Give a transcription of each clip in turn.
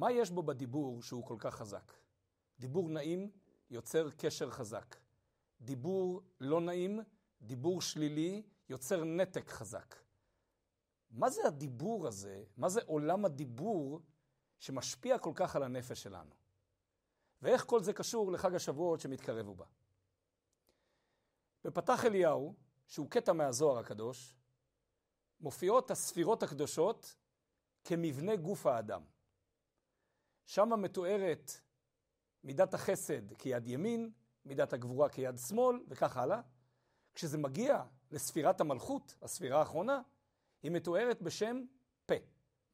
מה יש בו בדיבור שהוא כל כך חזק? דיבור נעים יוצר קשר חזק. דיבור לא נעים, דיבור שלילי, יוצר נתק חזק. מה זה הדיבור הזה? מה זה עולם הדיבור שמשפיע כל כך על הנפש שלנו? ואיך כל זה קשור לחג השבועות שמתקרב ובא? בפתח אליהו, שהוא קטע מהזוהר הקדוש, מופיעות הספירות הקדושות כמבנה גוף האדם. שם מתוארת מידת החסד כיד ימין, מידת הגבורה כיד שמאל, וכך הלאה. כשזה מגיע לספירת המלכות, הספירה האחרונה, היא מתוארת בשם פה.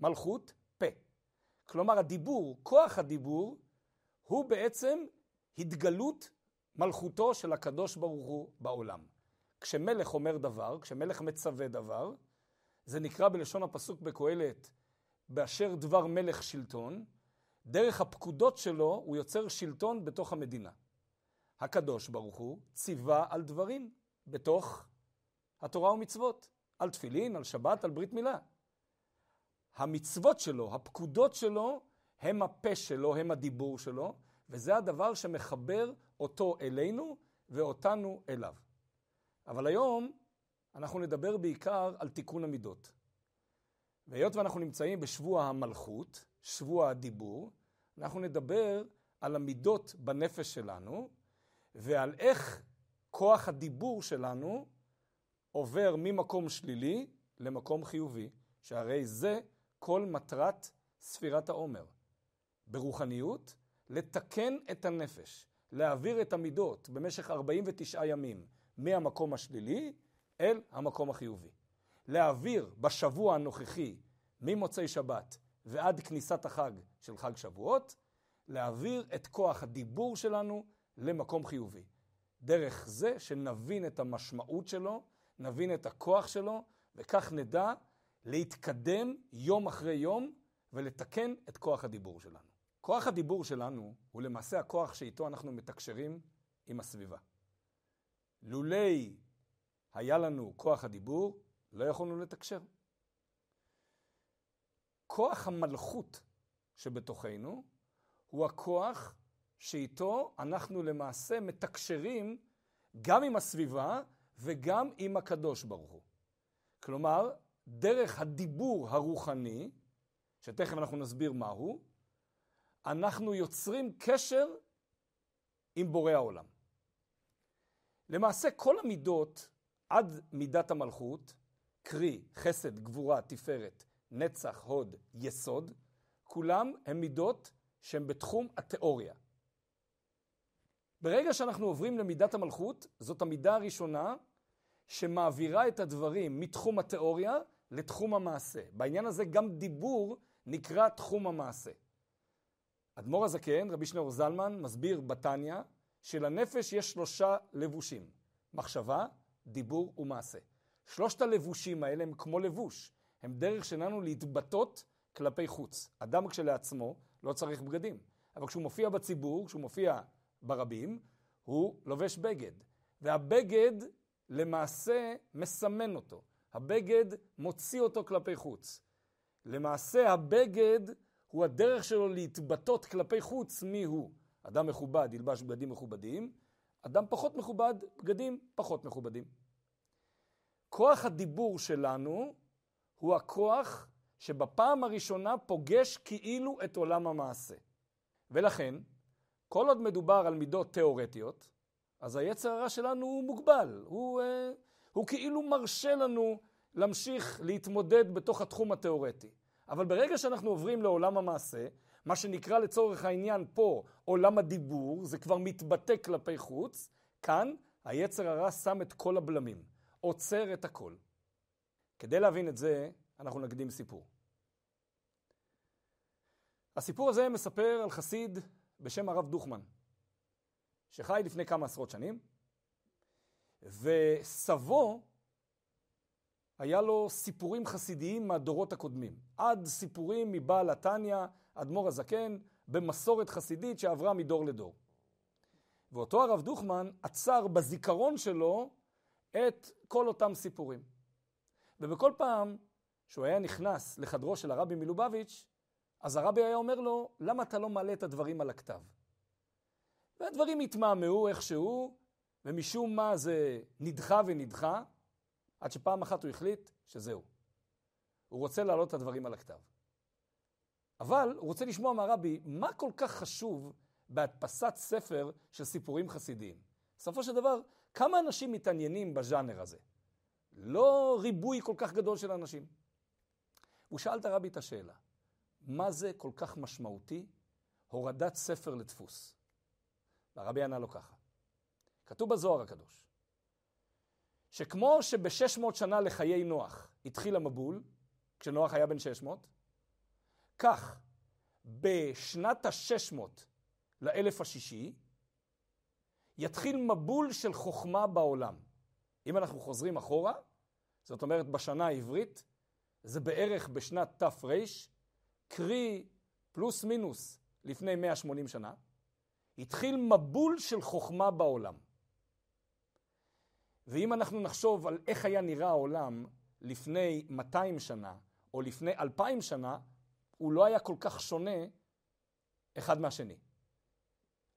מלכות, פה. כלומר, הדיבור, כוח הדיבור, הוא בעצם התגלות מלכותו של הקדוש ברוך הוא בעולם. כשמלך אומר דבר, כשמלך מצווה דבר, זה נקרא בלשון הפסוק בקהלת, באשר דבר מלך שלטון, דרך הפקודות שלו הוא יוצר שלטון בתוך המדינה. הקדוש ברוך הוא ציווה על דברים בתוך התורה ומצוות, על תפילין, על שבת, על ברית מילה. המצוות שלו, הפקודות שלו, הם הפה שלו, הם הדיבור שלו, וזה הדבר שמחבר אותו אלינו ואותנו אליו. אבל היום אנחנו נדבר בעיקר על תיקון המידות. והיות ואנחנו נמצאים בשבוע המלכות, שבוע הדיבור, אנחנו נדבר על המידות בנפש שלנו ועל איך כוח הדיבור שלנו עובר ממקום שלילי למקום חיובי, שהרי זה כל מטרת ספירת העומר. ברוחניות, לתקן את הנפש, להעביר את המידות במשך 49 ימים מהמקום השלילי אל המקום החיובי. להעביר בשבוע הנוכחי, ממוצאי שבת ועד כניסת החג של חג שבועות, להעביר את כוח הדיבור שלנו למקום חיובי. דרך זה שנבין את המשמעות שלו, נבין את הכוח שלו, וכך נדע להתקדם יום אחרי יום ולתקן את כוח הדיבור שלנו. כוח הדיבור שלנו הוא למעשה הכוח שאיתו אנחנו מתקשרים עם הסביבה. לולי היה לנו כוח הדיבור, לא יכולנו לתקשר. כוח המלכות שבתוכנו הוא הכוח שאיתו אנחנו למעשה מתקשרים גם עם הסביבה וגם עם הקדוש ברוך הוא. כלומר, דרך הדיבור הרוחני, שתכף אנחנו נסביר מהו, אנחנו יוצרים קשר עם בורא העולם. למעשה כל המידות עד מידת המלכות, קרי חסד, גבורה, תפארת, נצח, הוד, יסוד, כולם הם מידות שהן בתחום התיאוריה. ברגע שאנחנו עוברים למידת המלכות, זאת המידה הראשונה שמעבירה את הדברים מתחום התיאוריה לתחום המעשה. בעניין הזה גם דיבור נקרא תחום המעשה. אדמו"ר הזקן, רבי שניאור זלמן, מסביר בתניא שלנפש יש שלושה לבושים, מחשבה, דיבור ומעשה. שלושת הלבושים האלה הם כמו לבוש, הם דרך שלנו להתבטאות כלפי חוץ. אדם כשלעצמו לא צריך בגדים, אבל כשהוא מופיע בציבור, כשהוא מופיע ברבים, הוא לובש בגד. והבגד למעשה מסמן אותו. הבגד מוציא אותו כלפי חוץ. למעשה הבגד הוא הדרך שלו להתבטאות כלפי חוץ מי הוא. אדם מכובד ילבש בגדים מכובדים, אדם פחות מכובד, בגדים פחות מכובדים. כוח הדיבור שלנו הוא הכוח שבפעם הראשונה פוגש כאילו את עולם המעשה. ולכן, כל עוד מדובר על מידות תיאורטיות, אז היצר הרע שלנו הוא מוגבל, הוא, אה, הוא כאילו מרשה לנו להמשיך להתמודד בתוך התחום התיאורטי. אבל ברגע שאנחנו עוברים לעולם המעשה, מה שנקרא לצורך העניין פה עולם הדיבור, זה כבר מתבטא כלפי חוץ, כאן היצר הרע שם את כל הבלמים, עוצר את הכל. כדי להבין את זה, אנחנו נקדים סיפור. הסיפור הזה מספר על חסיד בשם הרב דוכמן, שחי לפני כמה עשרות שנים, וסבו היה לו סיפורים חסידיים מהדורות הקודמים, עד סיפורים מבעל התניא, אדמו"ר הזקן, במסורת חסידית שעברה מדור לדור. ואותו הרב דוכמן עצר בזיכרון שלו את כל אותם סיפורים. ובכל פעם שהוא היה נכנס לחדרו של הרבי מלובביץ', אז הרבי היה אומר לו, למה אתה לא מעלה את הדברים על הכתב? והדברים התמהמהו איכשהו, ומשום מה זה נדחה ונדחה, עד שפעם אחת הוא החליט שזהו. הוא רוצה להעלות את הדברים על הכתב. אבל הוא רוצה לשמוע מהרבי, מה כל כך חשוב בהדפסת ספר של סיפורים חסידיים? בסופו של דבר, כמה אנשים מתעניינים בז'אנר הזה? לא ריבוי כל כך גדול של אנשים. הוא שאל את הרבי את השאלה, מה זה כל כך משמעותי הורדת ספר לדפוס? והרבי ענה לו ככה, כתוב בזוהר הקדוש, שכמו שב-600 שנה לחיי נוח התחיל המבול, כשנוח היה בן 600, כך בשנת ה-600 לאלף השישי, יתחיל מבול של חוכמה בעולם. אם אנחנו חוזרים אחורה, זאת אומרת בשנה העברית, זה בערך בשנת תר, קרי פלוס מינוס לפני 180 שנה, התחיל מבול של חוכמה בעולם. ואם אנחנו נחשוב על איך היה נראה העולם לפני 200 שנה, או לפני 2,000 שנה, הוא לא היה כל כך שונה אחד מהשני.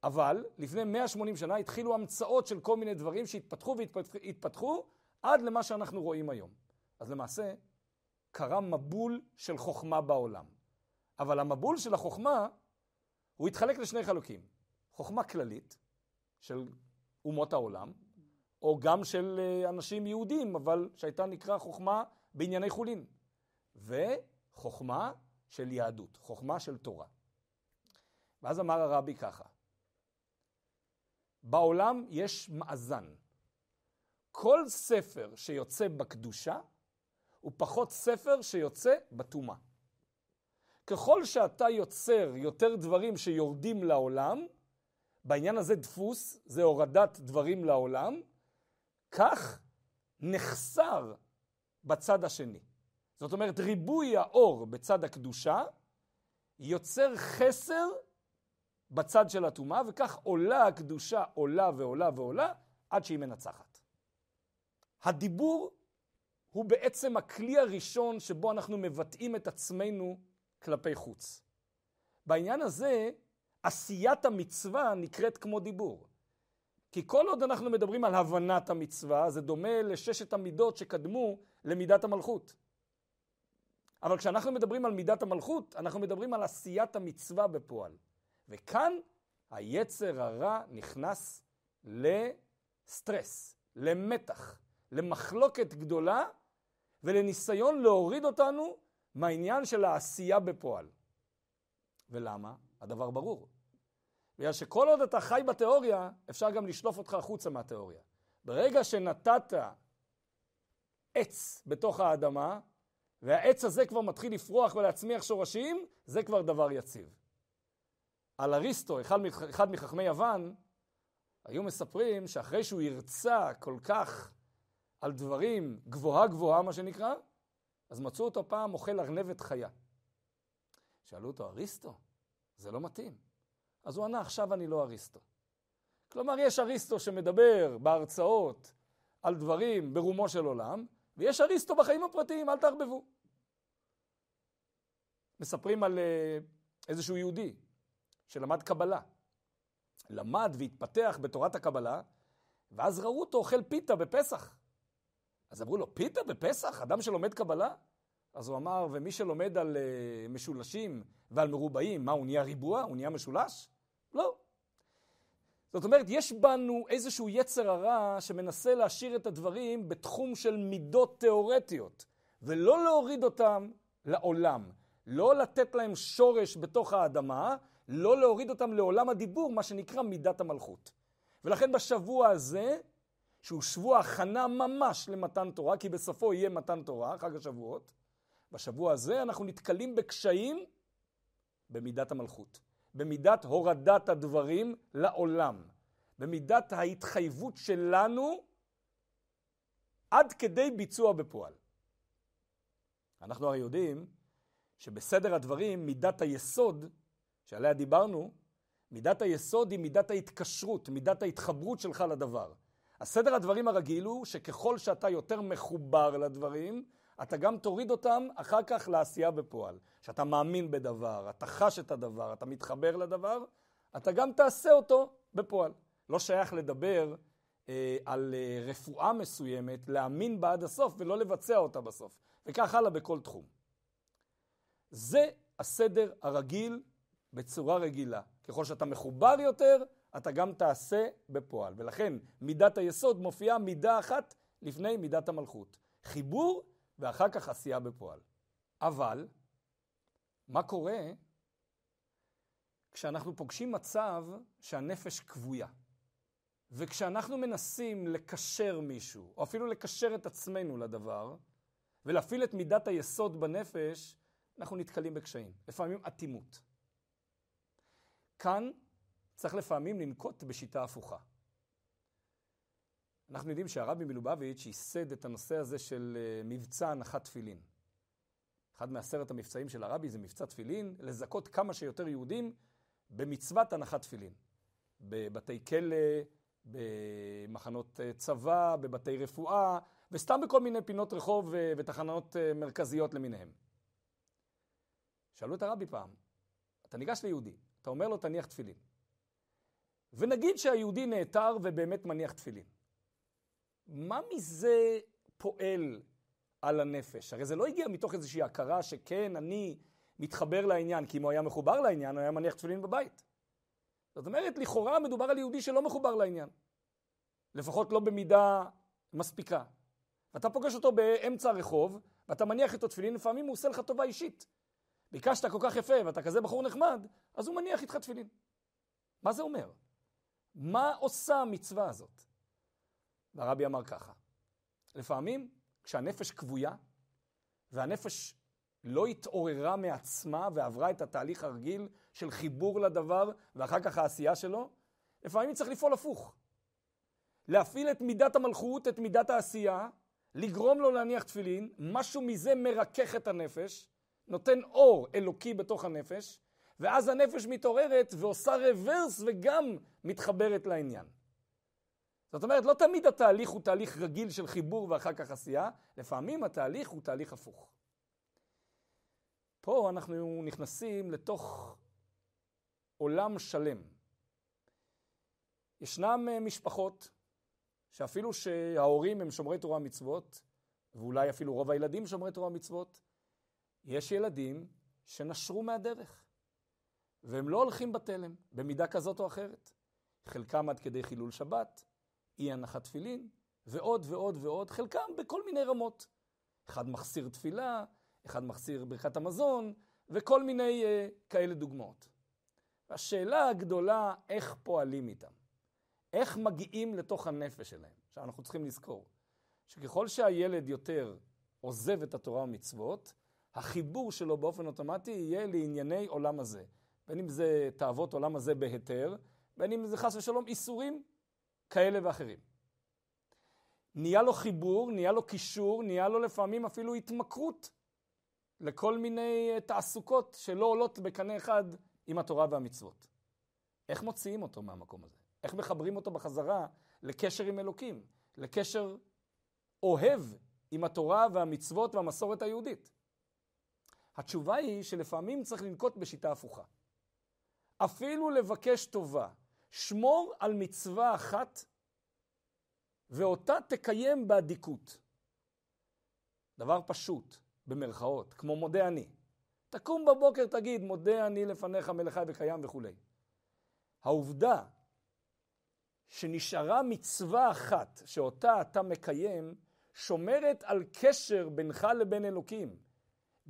אבל לפני 180 שנה התחילו המצאות של כל מיני דברים שהתפתחו והתפתחו עד למה שאנחנו רואים היום. אז למעשה קרה מבול של חוכמה בעולם. אבל המבול של החוכמה, הוא התחלק לשני חלקים. חוכמה כללית של אומות העולם, או גם של אה, אנשים יהודים, אבל שהייתה נקרא חוכמה בענייני חולין. וחוכמה של יהדות, חוכמה של תורה. ואז אמר הרבי ככה, בעולם יש מאזן. כל ספר שיוצא בקדושה הוא פחות ספר שיוצא בטומאה. ככל שאתה יוצר יותר דברים שיורדים לעולם, בעניין הזה דפוס, זה הורדת דברים לעולם, כך נחסר בצד השני. זאת אומרת, ריבוי האור בצד הקדושה יוצר חסר בצד של הטומאה, וכך עולה הקדושה, עולה ועולה ועולה, עד שהיא מנצחת. הדיבור הוא בעצם הכלי הראשון שבו אנחנו מבטאים את עצמנו כלפי חוץ. בעניין הזה, עשיית המצווה נקראת כמו דיבור. כי כל עוד אנחנו מדברים על הבנת המצווה, זה דומה לששת המידות שקדמו למידת המלכות. אבל כשאנחנו מדברים על מידת המלכות, אנחנו מדברים על עשיית המצווה בפועל. וכאן היצר הרע נכנס לסטרס, למתח, למחלוקת גדולה ולניסיון להוריד אותנו מהעניין של העשייה בפועל. ולמה? הדבר ברור. בגלל שכל עוד אתה חי בתיאוריה, אפשר גם לשלוף אותך החוצה מהתיאוריה. ברגע שנתת עץ בתוך האדמה, והעץ הזה כבר מתחיל לפרוח ולהצמיח שורשים, זה כבר דבר יציב. על אריסטו, אחד, אחד מחכמי יוון, היו מספרים שאחרי שהוא הרצה כל כך על דברים גבוהה גבוהה, מה שנקרא, אז מצאו אותו פעם אוכל ארנבת חיה. שאלו אותו, אריסטו, זה לא מתאים. אז הוא ענה, עכשיו אני לא אריסטו. כלומר, יש אריסטו שמדבר בהרצאות על דברים ברומו של עולם, ויש אריסטו בחיים הפרטיים, אל תערבבו. מספרים על אה, איזשהו יהודי שלמד קבלה. למד והתפתח בתורת הקבלה, ואז ראו אותו אוכל פיתה בפסח. אז אמרו לו, פיתה בפסח? אדם שלומד קבלה? אז הוא אמר, ומי שלומד על uh, משולשים ועל מרובעים, מה, הוא נהיה ריבוע? הוא נהיה משולש? לא. זאת אומרת, יש בנו איזשהו יצר הרע שמנסה להשאיר את הדברים בתחום של מידות תיאורטיות, ולא להוריד אותם לעולם, לא לתת להם שורש בתוך האדמה, לא להוריד אותם לעולם הדיבור, מה שנקרא מידת המלכות. ולכן בשבוע הזה, שהוא שבוע הכנה ממש למתן תורה, כי בסופו יהיה מתן תורה, חג השבועות, בשבוע הזה אנחנו נתקלים בקשיים במידת המלכות, במידת הורדת הדברים לעולם, במידת ההתחייבות שלנו עד כדי ביצוע בפועל. אנחנו הרי יודעים שבסדר הדברים מידת היסוד שעליה דיברנו, מידת היסוד היא מידת ההתקשרות, מידת ההתחברות שלך לדבר. הסדר הדברים הרגיל הוא שככל שאתה יותר מחובר לדברים, אתה גם תוריד אותם אחר כך לעשייה בפועל. שאתה מאמין בדבר, אתה חש את הדבר, אתה מתחבר לדבר, אתה גם תעשה אותו בפועל. לא שייך לדבר אה, על אה, רפואה מסוימת, להאמין בה עד הסוף ולא לבצע אותה בסוף. וכך הלאה בכל תחום. זה הסדר הרגיל בצורה רגילה. ככל שאתה מחובר יותר, אתה גם תעשה בפועל. ולכן מידת היסוד מופיעה מידה אחת לפני מידת המלכות. חיבור ואחר כך עשייה בפועל. אבל, מה קורה כשאנחנו פוגשים מצב שהנפש כבויה? וכשאנחנו מנסים לקשר מישהו, או אפילו לקשר את עצמנו לדבר, ולהפעיל את מידת היסוד בנפש, אנחנו נתקלים בקשיים, לפעמים אטימות. כאן צריך לפעמים לנקוט בשיטה הפוכה. אנחנו יודעים שהרבי מלובביץ' ייסד את הנושא הזה של אה, מבצע הנחת תפילין. אחד מעשרת המבצעים של הרבי זה מבצע תפילין, לזכות כמה שיותר יהודים במצוות הנחת תפילין. בבתי כלא, במחנות אה, צבא, בבתי רפואה, וסתם בכל מיני פינות רחוב אה, ותחנות מרכזיות למיניהם. שאלו את הרבי פעם, אתה ניגש ליהודי, אתה אומר לו תניח תפילין. ונגיד שהיהודי נעתר ובאמת מניח תפילין. מה מזה פועל על הנפש? הרי זה לא הגיע מתוך איזושהי הכרה שכן, אני מתחבר לעניין, כי אם הוא היה מחובר לעניין, הוא היה מניח תפילין בבית. זאת אומרת, לכאורה מדובר על יהודי שלא מחובר לעניין. לפחות לא במידה מספיקה. ואתה פוגש אותו באמצע הרחוב, ואתה מניח איתו תפילין, לפעמים הוא עושה לך טובה אישית. ביקשת כל כך יפה ואתה כזה בחור נחמד, אז הוא מניח איתך תפילין. מה זה אומר? מה עושה המצווה הזאת? והרבי אמר ככה, לפעמים כשהנפש כבויה והנפש לא התעוררה מעצמה ועברה את התהליך הרגיל של חיבור לדבר ואחר כך העשייה שלו, לפעמים צריך לפעול הפוך. להפעיל את מידת המלכות, את מידת העשייה, לגרום לו להניח תפילין, משהו מזה מרכך את הנפש, נותן אור אלוקי בתוך הנפש, ואז הנפש מתעוררת ועושה רוורס וגם מתחברת לעניין. זאת אומרת, לא תמיד התהליך הוא תהליך רגיל של חיבור ואחר כך עשייה, לפעמים התהליך הוא תהליך הפוך. פה אנחנו נכנסים לתוך עולם שלם. ישנם אה, משפחות שאפילו שההורים הם שומרי תורה ומצוות, ואולי אפילו רוב הילדים שומרי תורה ומצוות, יש ילדים שנשרו מהדרך, והם לא הולכים בתלם, במידה כזאת או אחרת. חלקם עד כדי חילול שבת, אי הנחת תפילין, ועוד ועוד ועוד, חלקם בכל מיני רמות. אחד מחסיר תפילה, אחד מחסיר ברכת המזון, וכל מיני uh, כאלה דוגמאות. השאלה הגדולה, איך פועלים איתם? איך מגיעים לתוך הנפש שלהם? עכשיו, אנחנו צריכים לזכור שככל שהילד יותר עוזב את התורה ומצוות, החיבור שלו באופן אוטומטי יהיה לענייני עולם הזה. בין אם זה תאוות עולם הזה בהיתר, בין אם זה חס ושלום איסורים כאלה ואחרים. נהיה לו חיבור, נהיה לו קישור, נהיה לו לפעמים אפילו התמכרות לכל מיני אה, תעסוקות שלא עולות בקנה אחד עם התורה והמצוות. איך מוציאים אותו מהמקום הזה? איך מחברים אותו בחזרה לקשר עם אלוקים, לקשר אוהב עם התורה והמצוות והמסורת היהודית? התשובה היא שלפעמים צריך לנקוט בשיטה הפוכה. אפילו לבקש טובה. שמור על מצווה אחת ואותה תקיים באדיקות. דבר פשוט, במרכאות, כמו מודה אני. תקום בבוקר, תגיד, מודה אני לפניך מלכי וקיים וכולי. העובדה שנשארה מצווה אחת שאותה אתה מקיים, שומרת על קשר בינך לבין אלוקים.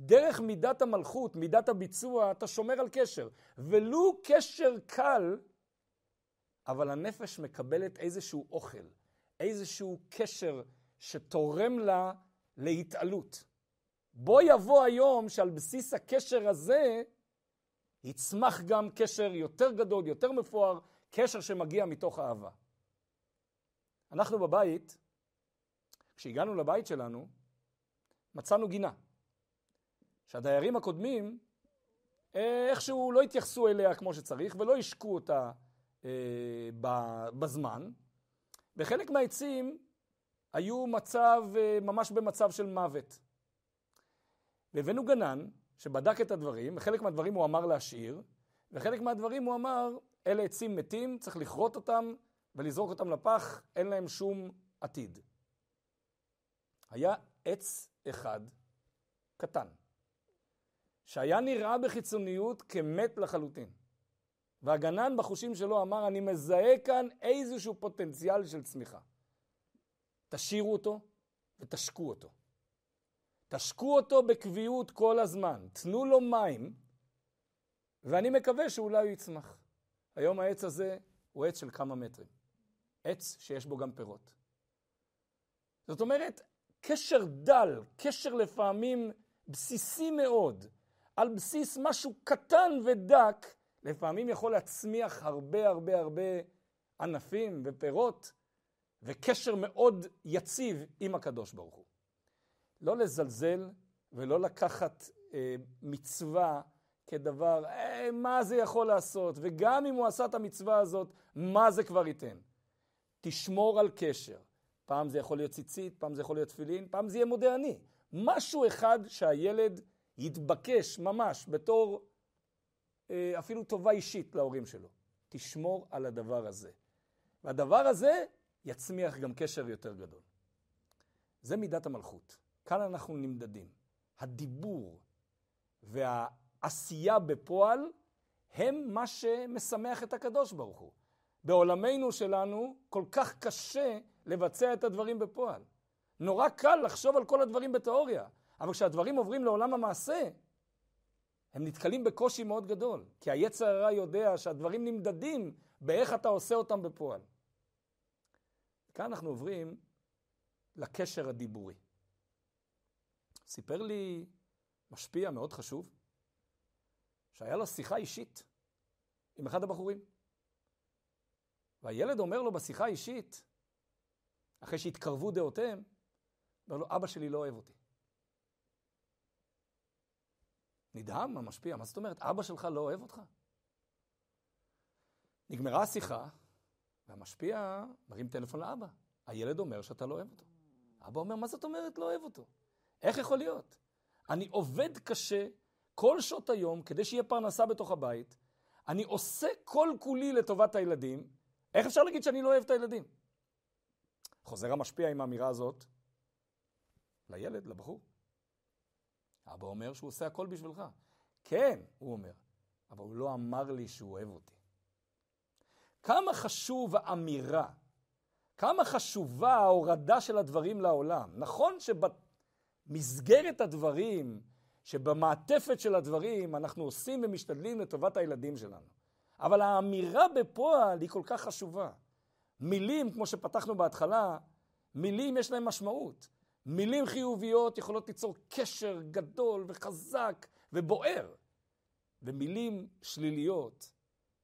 דרך מידת המלכות, מידת הביצוע, אתה שומר על קשר. ולו קשר קל, אבל הנפש מקבלת איזשהו אוכל, איזשהו קשר שתורם לה להתעלות. בוא יבוא היום שעל בסיס הקשר הזה יצמח גם קשר יותר גדול, יותר מפואר, קשר שמגיע מתוך אהבה. אנחנו בבית, כשהגענו לבית שלנו, מצאנו גינה. שהדיירים הקודמים אה, איכשהו לא התייחסו אליה כמו שצריך ולא השקו אותה אה, בזמן, וחלק מהעצים היו מצב, אה, ממש במצב של מוות. והבאנו גנן שבדק את הדברים, חלק מהדברים הוא אמר להשאיר, וחלק מהדברים הוא אמר, אלה עצים מתים, צריך לכרות אותם ולזרוק אותם לפח, אין להם שום עתיד. היה עץ אחד קטן, שהיה נראה בחיצוניות כמת לחלוטין. והגנן בחושים שלו אמר, אני מזהה כאן איזשהו פוטנציאל של צמיחה. תשאירו אותו ותשקו אותו. תשקו אותו בקביעות כל הזמן, תנו לו מים, ואני מקווה שאולי הוא יצמח. היום העץ הזה הוא עץ של כמה מטרים. עץ שיש בו גם פירות. זאת אומרת, קשר דל, קשר לפעמים בסיסי מאוד, על בסיס משהו קטן ודק, לפעמים יכול להצמיח הרבה הרבה הרבה ענפים ופירות, וקשר מאוד יציב עם הקדוש ברוך הוא. לא לזלזל ולא לקחת אה, מצווה כדבר, אה, מה זה יכול לעשות, וגם אם הוא עשה את המצווה הזאת, מה זה כבר ייתן. תשמור על קשר. פעם זה יכול להיות ציצית, פעם זה יכול להיות תפילין, פעם זה יהיה מודה אני. משהו אחד שהילד יתבקש ממש בתור אה, אפילו טובה אישית להורים שלו. תשמור על הדבר הזה. והדבר הזה יצמיח גם קשר יותר גדול. זה מידת המלכות. כאן אנחנו נמדדים. הדיבור והעשייה בפועל הם מה שמשמח את הקדוש ברוך הוא. בעולמנו שלנו כל כך קשה לבצע את הדברים בפועל. נורא קל לחשוב על כל הדברים בתיאוריה, אבל כשהדברים עוברים לעולם המעשה, הם נתקלים בקושי מאוד גדול, כי היצר הרע יודע שהדברים נמדדים באיך אתה עושה אותם בפועל. כאן אנחנו עוברים לקשר הדיבורי. סיפר לי משפיע מאוד חשוב, שהיה לו שיחה אישית עם אחד הבחורים. והילד אומר לו בשיחה האישית, אחרי שהתקרבו דעותיהם, אומר לו, אבא שלי לא אוהב אותי. נדהם המשפיע, מה זאת אומרת? אבא שלך לא אוהב אותך? נגמרה השיחה, והמשפיע מרים טלפון לאבא. הילד אומר שאתה לא אוהב אותו. אבא אומר, מה זאת אומרת לא אוהב אותו? איך יכול להיות? אני עובד קשה כל שעות היום כדי שיהיה פרנסה בתוך הבית, אני עושה כל כולי לטובת הילדים, איך אפשר להגיד שאני לא אוהב את הילדים? חוזר המשפיע עם האמירה הזאת לילד, לבחור. אבא אומר שהוא עושה הכל בשבילך. כן, הוא אומר, אבל הוא לא אמר לי שהוא אוהב אותי. כמה חשוב האמירה, כמה חשובה ההורדה של הדברים לעולם. נכון שבמסגרת הדברים, שבמעטפת של הדברים, אנחנו עושים ומשתדלים לטובת הילדים שלנו. אבל האמירה בפועל היא כל כך חשובה. מילים, כמו שפתחנו בהתחלה, מילים יש להם משמעות. מילים חיוביות יכולות ליצור קשר גדול וחזק ובוער. ומילים שליליות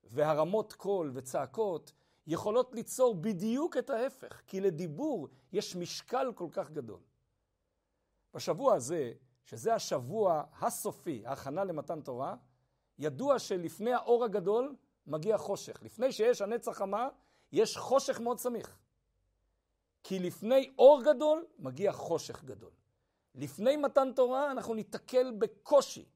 והרמות קול וצעקות יכולות ליצור בדיוק את ההפך, כי לדיבור יש משקל כל כך גדול. בשבוע הזה, שזה השבוע הסופי, ההכנה למתן תורה, ידוע שלפני האור הגדול מגיע חושך. לפני שיש הנץ החמה, יש חושך מאוד סמיך. כי לפני אור גדול מגיע חושך גדול. לפני מתן תורה אנחנו ניתקל בקושי.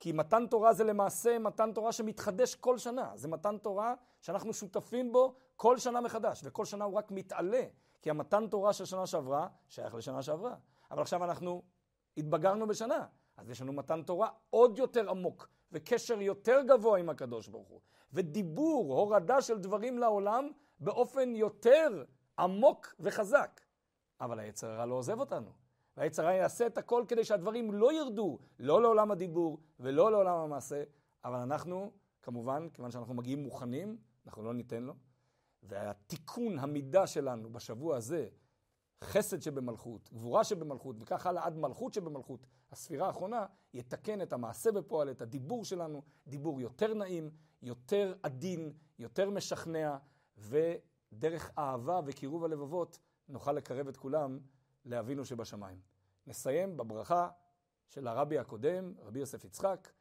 כי מתן תורה זה למעשה מתן תורה שמתחדש כל שנה. זה מתן תורה שאנחנו שותפים בו כל שנה מחדש, וכל שנה הוא רק מתעלה. כי המתן תורה של שנה שעברה שייך לשנה שעברה. אבל עכשיו אנחנו התבגרנו בשנה, אז יש לנו מתן תורה עוד יותר עמוק, וקשר יותר גבוה עם הקדוש ברוך הוא. ודיבור, הורדה של דברים לעולם באופן יותר עמוק וחזק. אבל היצר הרע לא עוזב אותנו. והיצר הרע יעשה את הכל כדי שהדברים לא ירדו, לא לעולם הדיבור ולא לעולם המעשה, אבל אנחנו, כמובן, כיוון שאנחנו מגיעים מוכנים, אנחנו לא ניתן לו. והתיקון המידה שלנו בשבוע הזה, חסד שבמלכות, גבורה שבמלכות, וכך הלאה עד מלכות שבמלכות, הספירה האחרונה, יתקן את המעשה בפועל, את הדיבור שלנו, דיבור יותר נעים, יותר עדין, יותר משכנע, ודרך אהבה וקירוב הלבבות נוכל לקרב את כולם לאבינו שבשמיים. נסיים בברכה של הרבי הקודם, רבי יוסף יצחק,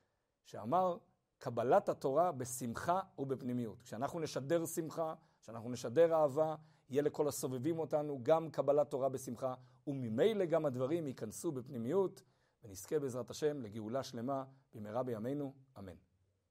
שאמר, קבלת התורה בשמחה ובפנימיות. כשאנחנו נשדר שמחה, כשאנחנו נשדר אהבה, יהיה לכל הסובבים אותנו גם קבלת תורה בשמחה, וממילא גם הדברים ייכנסו בפנימיות, ונזכה בעזרת השם לגאולה שלמה במהרה בימינו, אמן.